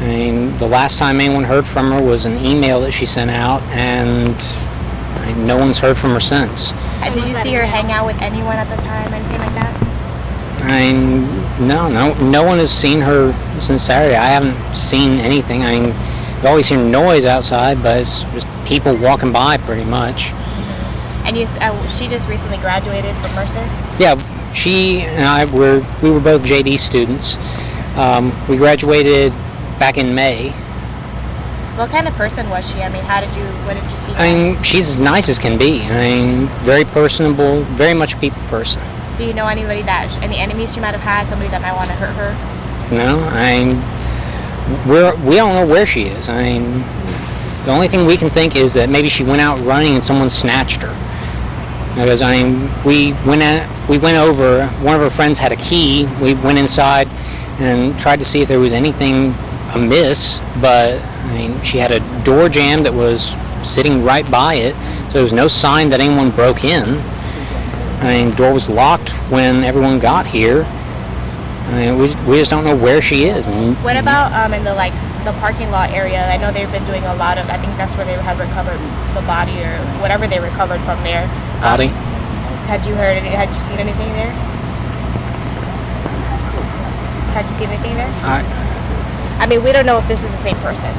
I mean, the last time anyone heard from her was an email that she sent out, and I mean, no one's heard from her since. And did you see her hang out with anyone at the time, anything like that? I mean, no, no, no one has seen her since Saturday. I haven't seen anything. I mean, you always hear noise outside, but it's just people walking by pretty much. And you, uh, she just recently graduated from Mercer. Yeah, she and I were we were both JD students. Um, we graduated back in May. What kind of person was she? I mean, how did you, what did you see? I mean, she's as nice as can be. I mean, very personable, very much a people person. Do you know anybody that, any enemies she might have had, somebody that might want to hurt her? No, I mean, we're, we don't know where she is. I mean, the only thing we can think is that maybe she went out running and someone snatched her. Because I mean, we went at, we went over. One of her friends had a key. We went inside and tried to see if there was anything amiss. But I mean, she had a door jamb that was sitting right by it, so there was no sign that anyone broke in. I mean, the door was locked when everyone got here. I mean, we, we just don't know where she is. What about um, in the like the parking lot area? I know they've been doing a lot of. I think that's where they have recovered the body or whatever they recovered from there. Um, body? Had you heard? Had you seen anything there? Had you seen anything there? I, I mean, we don't know if this is the same person.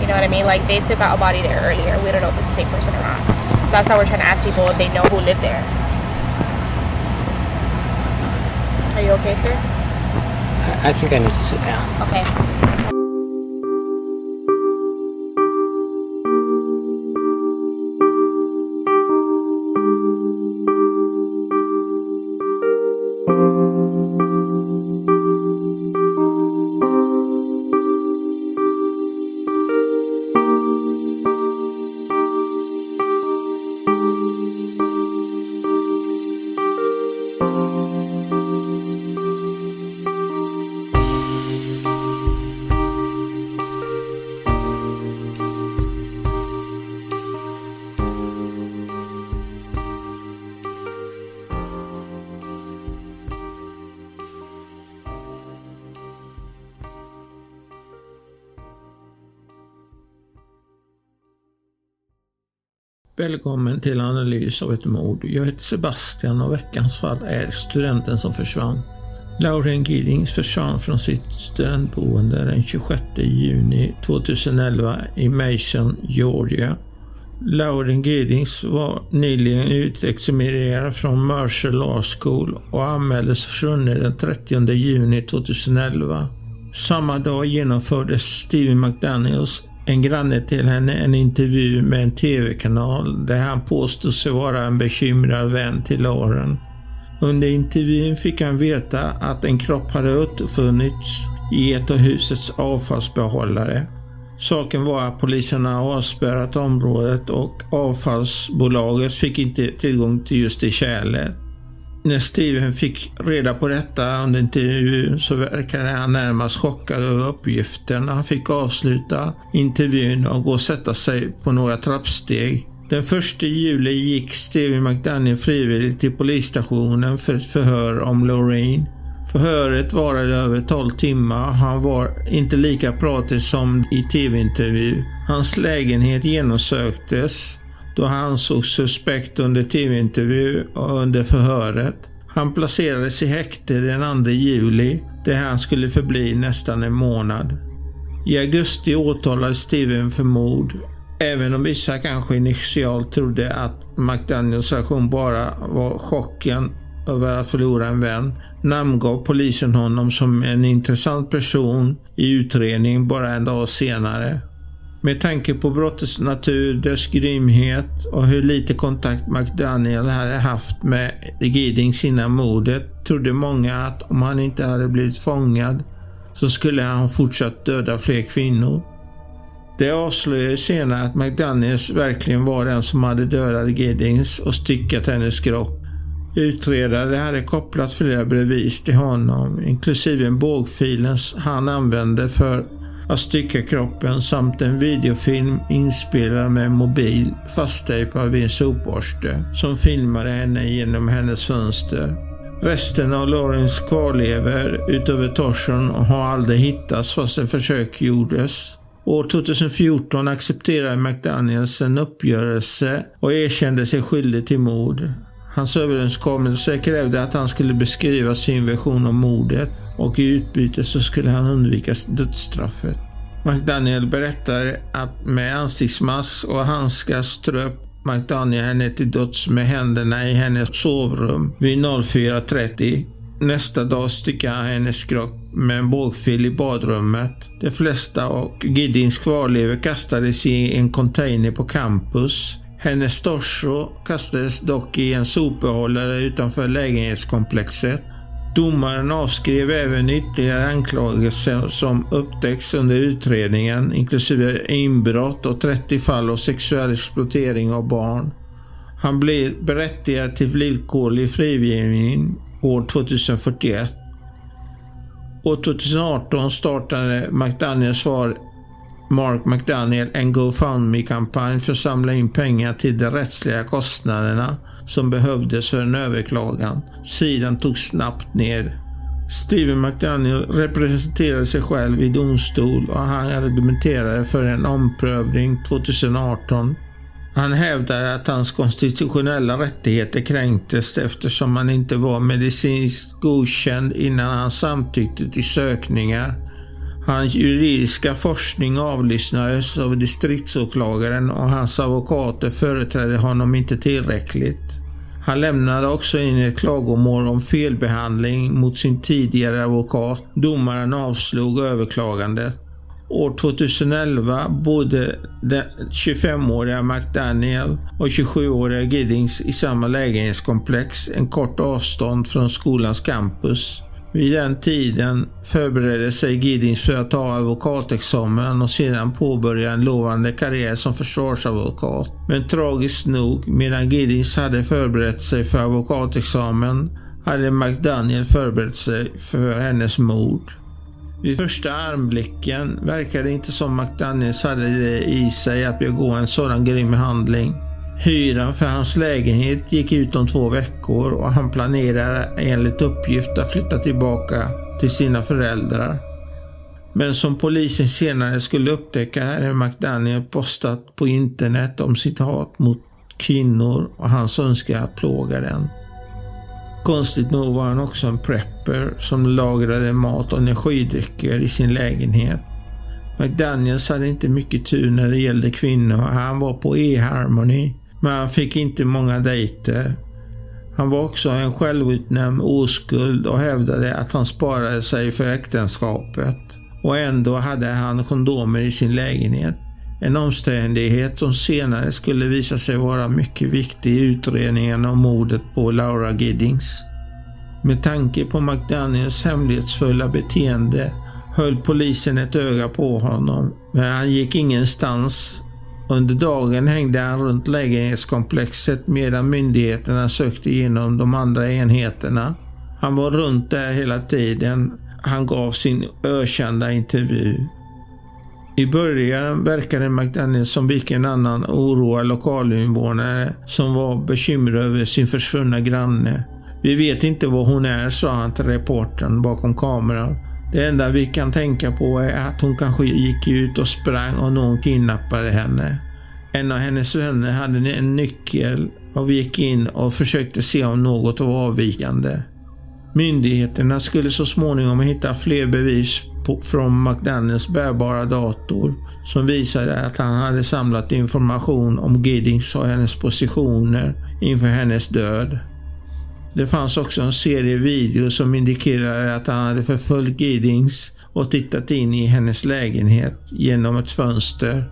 You know what I mean? Like they took out a body there earlier. We don't know if it's the same person or not. So that's why we're trying to ask people if they know who lived there. Are you okay, sir? I think I need to sit down. Okay. Välkommen till analys av ett mord. Jag heter Sebastian och veckans fall är studenten som försvann. Lauren Giddings försvann från sitt studentboende den 26 juni 2011 i Mason, Georgia. Lauren Giddings var nyligen utexaminerad från Mercer Law School och anmäldes försvunnen den 30 juni 2011. Samma dag genomförde Stevie McDaniels en granne till henne en intervju med en TV-kanal där han påstod sig vara en bekymrad vän till Lauren. Under intervjun fick han veta att en kropp hade återfunnits i ett av husets avfallsbehållare. Saken var att polisen hade avspärrat området och avfallsbolaget fick inte tillgång till just det kärlet. När Steven fick reda på detta under intervjun så verkade han närmast chockad över uppgiften. Han fick avsluta intervjun och gå och sätta sig på några trappsteg. Den 1 juli gick Steven McDaniel frivilligt till polisstationen för ett förhör om Lorraine. Förhöret varade över 12 timmar och han var inte lika pratig som i tv-intervju. Hans lägenhet genomsöktes då han ansågs suspekt under tv-intervju och under förhöret. Han placerades i häkte den 2 juli där han skulle förbli nästan en månad. I augusti åtalades Steven för mord, även om vissa kanske initialt trodde att McDaniels reaktion bara var chocken över att förlora en vän, namngav polisen honom som en intressant person i utredningen bara en dag senare. Med tanke på brottets natur, dess grymhet och hur lite kontakt McDaniel hade haft med Giddings innan mordet trodde många att om han inte hade blivit fångad så skulle han fortsatt döda fler kvinnor. Det avslöjades senare att McDaniels verkligen var den som hade dödat Giddings och styckat hennes kropp. Utredare hade kopplat flera bevis till honom, inklusive en bågfilen han använde för att stycka kroppen samt en videofilm inspelad med mobil fasttejpad vid en sopborste som filmade henne genom hennes fönster. Resten av Laurens kvarlever utöver torson har aldrig hittats fast försök gjordes. År 2014 accepterade McDaniels en uppgörelse och erkände sig skyldig till mord. Hans överenskommelse krävde att han skulle beskriva sin version av mordet och i utbyte så skulle han undvika dödsstraffet. McDaniel berättar att med ansiktsmask och handskar ströp McDaniel henne till döds med händerna i hennes sovrum vid 04.30. Nästa dag styckade han hennes kropp med en bågfil i badrummet. De flesta och Giddings kvarlevor kastades i en container på campus. Hennes torso kastades dock i en sopbehållare utanför lägenhetskomplexet. Domaren avskrev även ytterligare anklagelser som upptäcks under utredningen, inklusive inbrott och 30 fall av sexuell exploatering av barn. Han blir berättigad till villkorlig frigivning år 2041. År 2018 startade McDaniels far Mark McDaniel en GoFundMe-kampanj för att samla in pengar till de rättsliga kostnaderna som behövdes för en överklagan. Sidan togs snabbt ner. Steven McDaniel representerade sig själv i domstol och han argumenterade för en omprövning 2018. Han hävdade att hans konstitutionella rättigheter kränktes eftersom han inte var medicinskt godkänd innan han samtyckte till sökningar. Hans juridiska forskning avlyssnades av distriktsåklagaren och hans advokater företrädde honom inte tillräckligt. Han lämnade också in ett klagomål om felbehandling mot sin tidigare advokat. Domaren avslog överklagandet. År 2011 bodde den 25-åriga McDaniel och 27-åriga Giddings i samma lägenhetskomplex en kort avstånd från skolans campus. Vid den tiden förberedde sig Giddings för att ta advokatexamen och sedan påbörja en lovande karriär som försvarsadvokat. Men tragiskt nog, medan Giddings hade förberett sig för advokatexamen, hade McDaniel förberett sig för hennes mord. Vid första armblicken verkade det inte som McDaniels hade det i sig att begå en sådan grym handling. Hyran för hans lägenhet gick ut om två veckor och han planerade enligt uppgift att flytta tillbaka till sina föräldrar. Men som polisen senare skulle upptäcka hade McDaniel postat på internet om sitt hat mot kvinnor och hans önskan att plåga den. Konstigt nog var han också en prepper som lagrade mat och energidrycker i sin lägenhet. McDaniels hade inte mycket tur när det gällde kvinnor. Han var på e-harmony men han fick inte många dejter. Han var också en självutnämnd oskuld och hävdade att han sparade sig för äktenskapet. Och ändå hade han kondomer i sin lägenhet. En omständighet som senare skulle visa sig vara mycket viktig i utredningen om mordet på Laura Giddings. Med tanke på McDaniels hemlighetsfulla beteende höll polisen ett öga på honom, men han gick ingenstans under dagen hängde han runt lägenhetskomplexet medan myndigheterna sökte igenom de andra enheterna. Han var runt där hela tiden. Han gav sin ökända intervju. I början verkade McDaniel som vilken annan oroad lokalinvånare som var bekymrad över sin försvunna granne. Vi vet inte var hon är, sa han till reportern bakom kameran. Det enda vi kan tänka på är att hon kanske gick ut och sprang och någon kidnappade henne. En av hennes vänner hade en nyckel och vi gick in och försökte se om något var avvikande. Myndigheterna skulle så småningom hitta fler bevis på, från McDaniels bärbara dator som visade att han hade samlat information om Giddings och hennes positioner inför hennes död. Det fanns också en serie videos som indikerade att han hade förföljt Gidings och tittat in i hennes lägenhet genom ett fönster.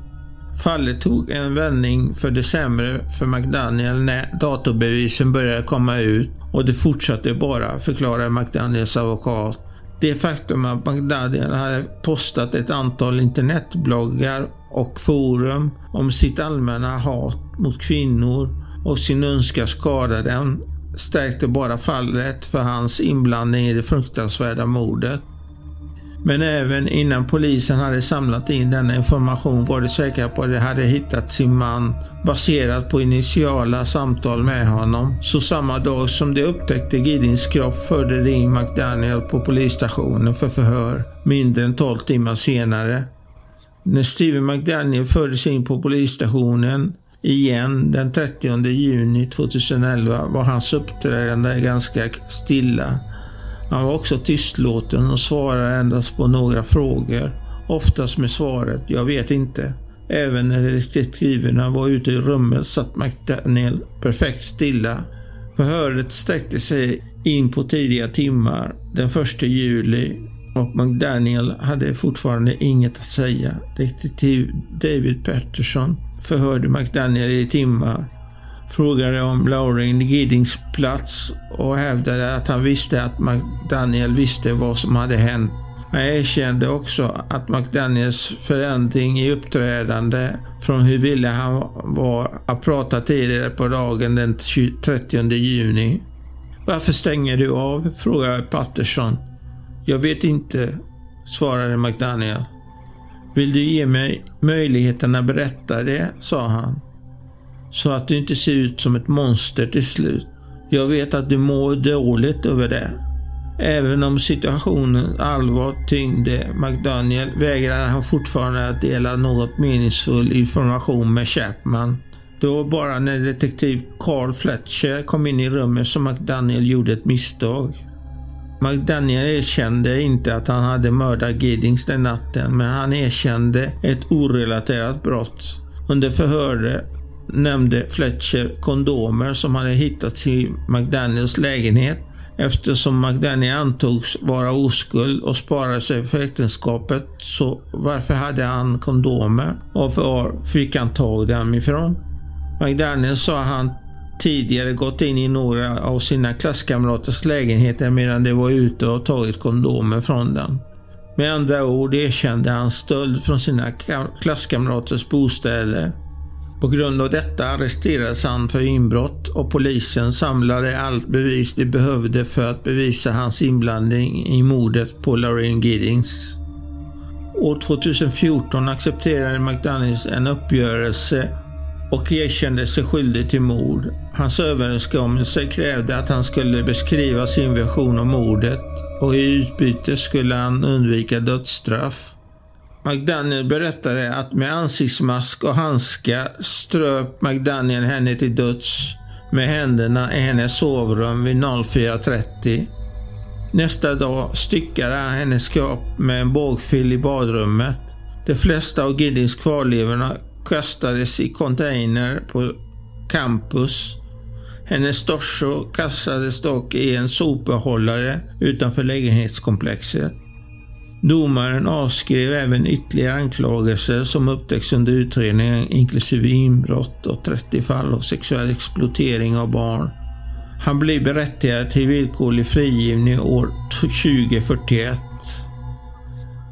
Fallet tog en vändning för det sämre för McDaniel när datorbevisen började komma ut och det fortsatte bara, förklarar McDaniels advokat. Det faktum att McDaniel hade postat ett antal internetbloggar och forum om sitt allmänna hat mot kvinnor och sin önskan skada dem stärkte bara fallet för hans inblandning i det fruktansvärda mordet. Men även innan polisen hade samlat in denna information var de säkra på att de hade hittat sin man baserat på initiala samtal med honom. Så samma dag som de upptäckte Giddings kropp förde de in McDaniel på polisstationen för förhör, mindre än 12 timmar senare. När Steven McDaniel fördes in på polisstationen igen den 30 juni 2011 var hans uppträdande ganska stilla. Han var också tystlåten och svarade endast på några frågor, oftast med svaret ”Jag vet inte”. Även när detektiverna var ute i rummet satt McDaniel perfekt stilla. Förhöret sträckte sig in på tidiga timmar den 1 juli och McDaniel hade fortfarande inget att säga. Detektiv David Patterson förhörde McDaniel i timmar, frågade om Lauren Giddings plats och hävdade att han visste att McDaniel visste vad som hade hänt. Han erkände också att McDaniels förändring i uppträdande från hur villig han var att prata tidigare på dagen den 30 juni. Varför stänger du av? frågade Patterson. Jag vet inte, svarade McDaniel. Vill du ge mig möjligheten att berätta det, sa han. Så att du inte ser ut som ett monster till slut. Jag vet att du mår dåligt över det. Även om situationen allvar tyngde McDaniel vägrade han fortfarande att dela något meningsfull information med Chapman. Det var bara när detektiv Carl Fletcher kom in i rummet som McDaniel gjorde ett misstag. McDaniel erkände inte att han hade mördat Giddings den natten, men han erkände ett orelaterat brott. Under förhöret nämnde Fletcher kondomer som hade hittats i McDaniels lägenhet eftersom McDaniel antogs vara oskuld och sparade sig för äktenskapet. Så varför hade han kondomer? Och var fick han tag dem ifrån? McDaniel sa han tidigare gått in i några av sina klasskamraters lägenheter medan de var ute och tagit kondomer från dem. Med andra ord erkände han stöld från sina klasskamraters bostäder. På grund av detta arresterades han för inbrott och polisen samlade allt bevis de behövde för att bevisa hans inblandning i mordet på Lorraine Giddings. År 2014 accepterade McDonalds en uppgörelse och erkände sig skyldig till mord. Hans överenskommelse krävde att han skulle beskriva sin version av mordet och i utbyte skulle han undvika dödsstraff. McDaniel berättade att med ansiktsmask och handskar ströp McDaniel henne till döds med händerna i hennes sovrum vid 04.30. Nästa dag styckade han hennes kropp med en bågfil i badrummet. De flesta av Giddings kvarlevorna kastades i container på campus. Hennes torso kastades dock i en sopbehållare utanför lägenhetskomplexet. Domaren avskrev även ytterligare anklagelser som upptäcks under utredningen inklusive inbrott och 30 fall av sexuell exploatering av barn. Han blir berättigad till villkorlig frigivning år 2041.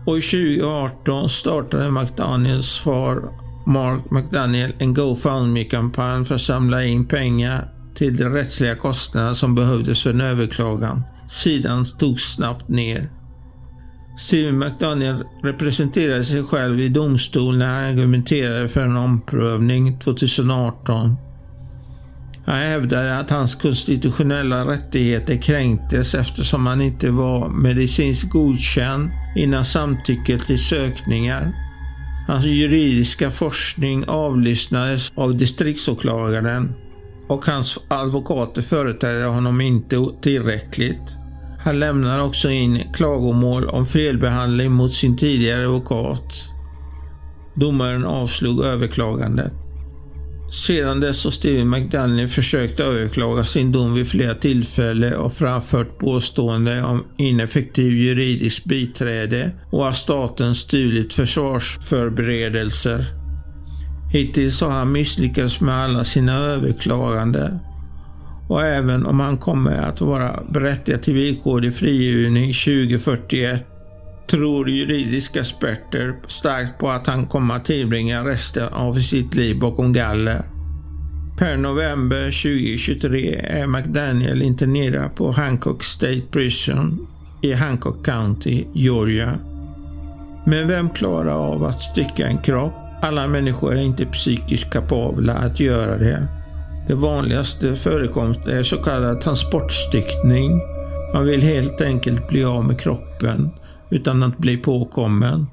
År 2018 startade McDaniels far Mark McDaniel en GoFundMe-kampanj för att samla in pengar till de rättsliga kostnader som behövdes för en överklagan. Sidan stod snabbt ner. Steven McDaniel representerade sig själv i domstol när han argumenterade för en omprövning 2018. Han hävdade att hans konstitutionella rättigheter kränktes eftersom han inte var medicinskt godkänd innan samtycke till sökningar Hans juridiska forskning avlyssnades av distriktsåklagaren och hans advokater företrädde honom inte tillräckligt. Han lämnar också in klagomål om felbehandling mot sin tidigare advokat. Domaren avslog överklagandet. Sedan dess har Steven McDaniel försökt överklaga sin dom vid flera tillfällen och framfört påstående om ineffektiv juridiskt biträde och att staten stulit försvarsförberedelser. Hittills har han misslyckats med alla sina överklaganden och även om han kommer att vara berättigad till villkorlig frigivning 2041 tror juridiska experter starkt på att han kommer att tillbringa resten av sitt liv bakom galler. Per november 2023 är McDaniel internerad på Hancock State Prison i Hancock County, Georgia. Men vem klarar av att stycka en kropp? Alla människor är inte psykiskt kapabla att göra det. Det vanligaste förekomsten är så kallad transportstyckning. Man vill helt enkelt bli av med kroppen utan att bli påkommen.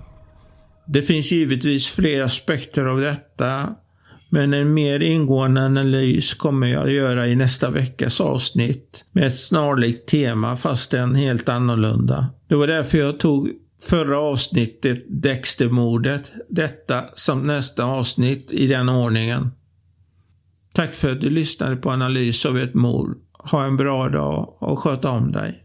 Det finns givetvis flera aspekter av detta, men en mer ingående analys kommer jag att göra i nästa veckas avsnitt med ett snarlikt tema fastän helt annorlunda. Det var därför jag tog förra avsnittet, Dextermordet, detta som nästa avsnitt i den ordningen. Tack för att du lyssnade på analys av ett mord. Ha en bra dag och sköt om dig.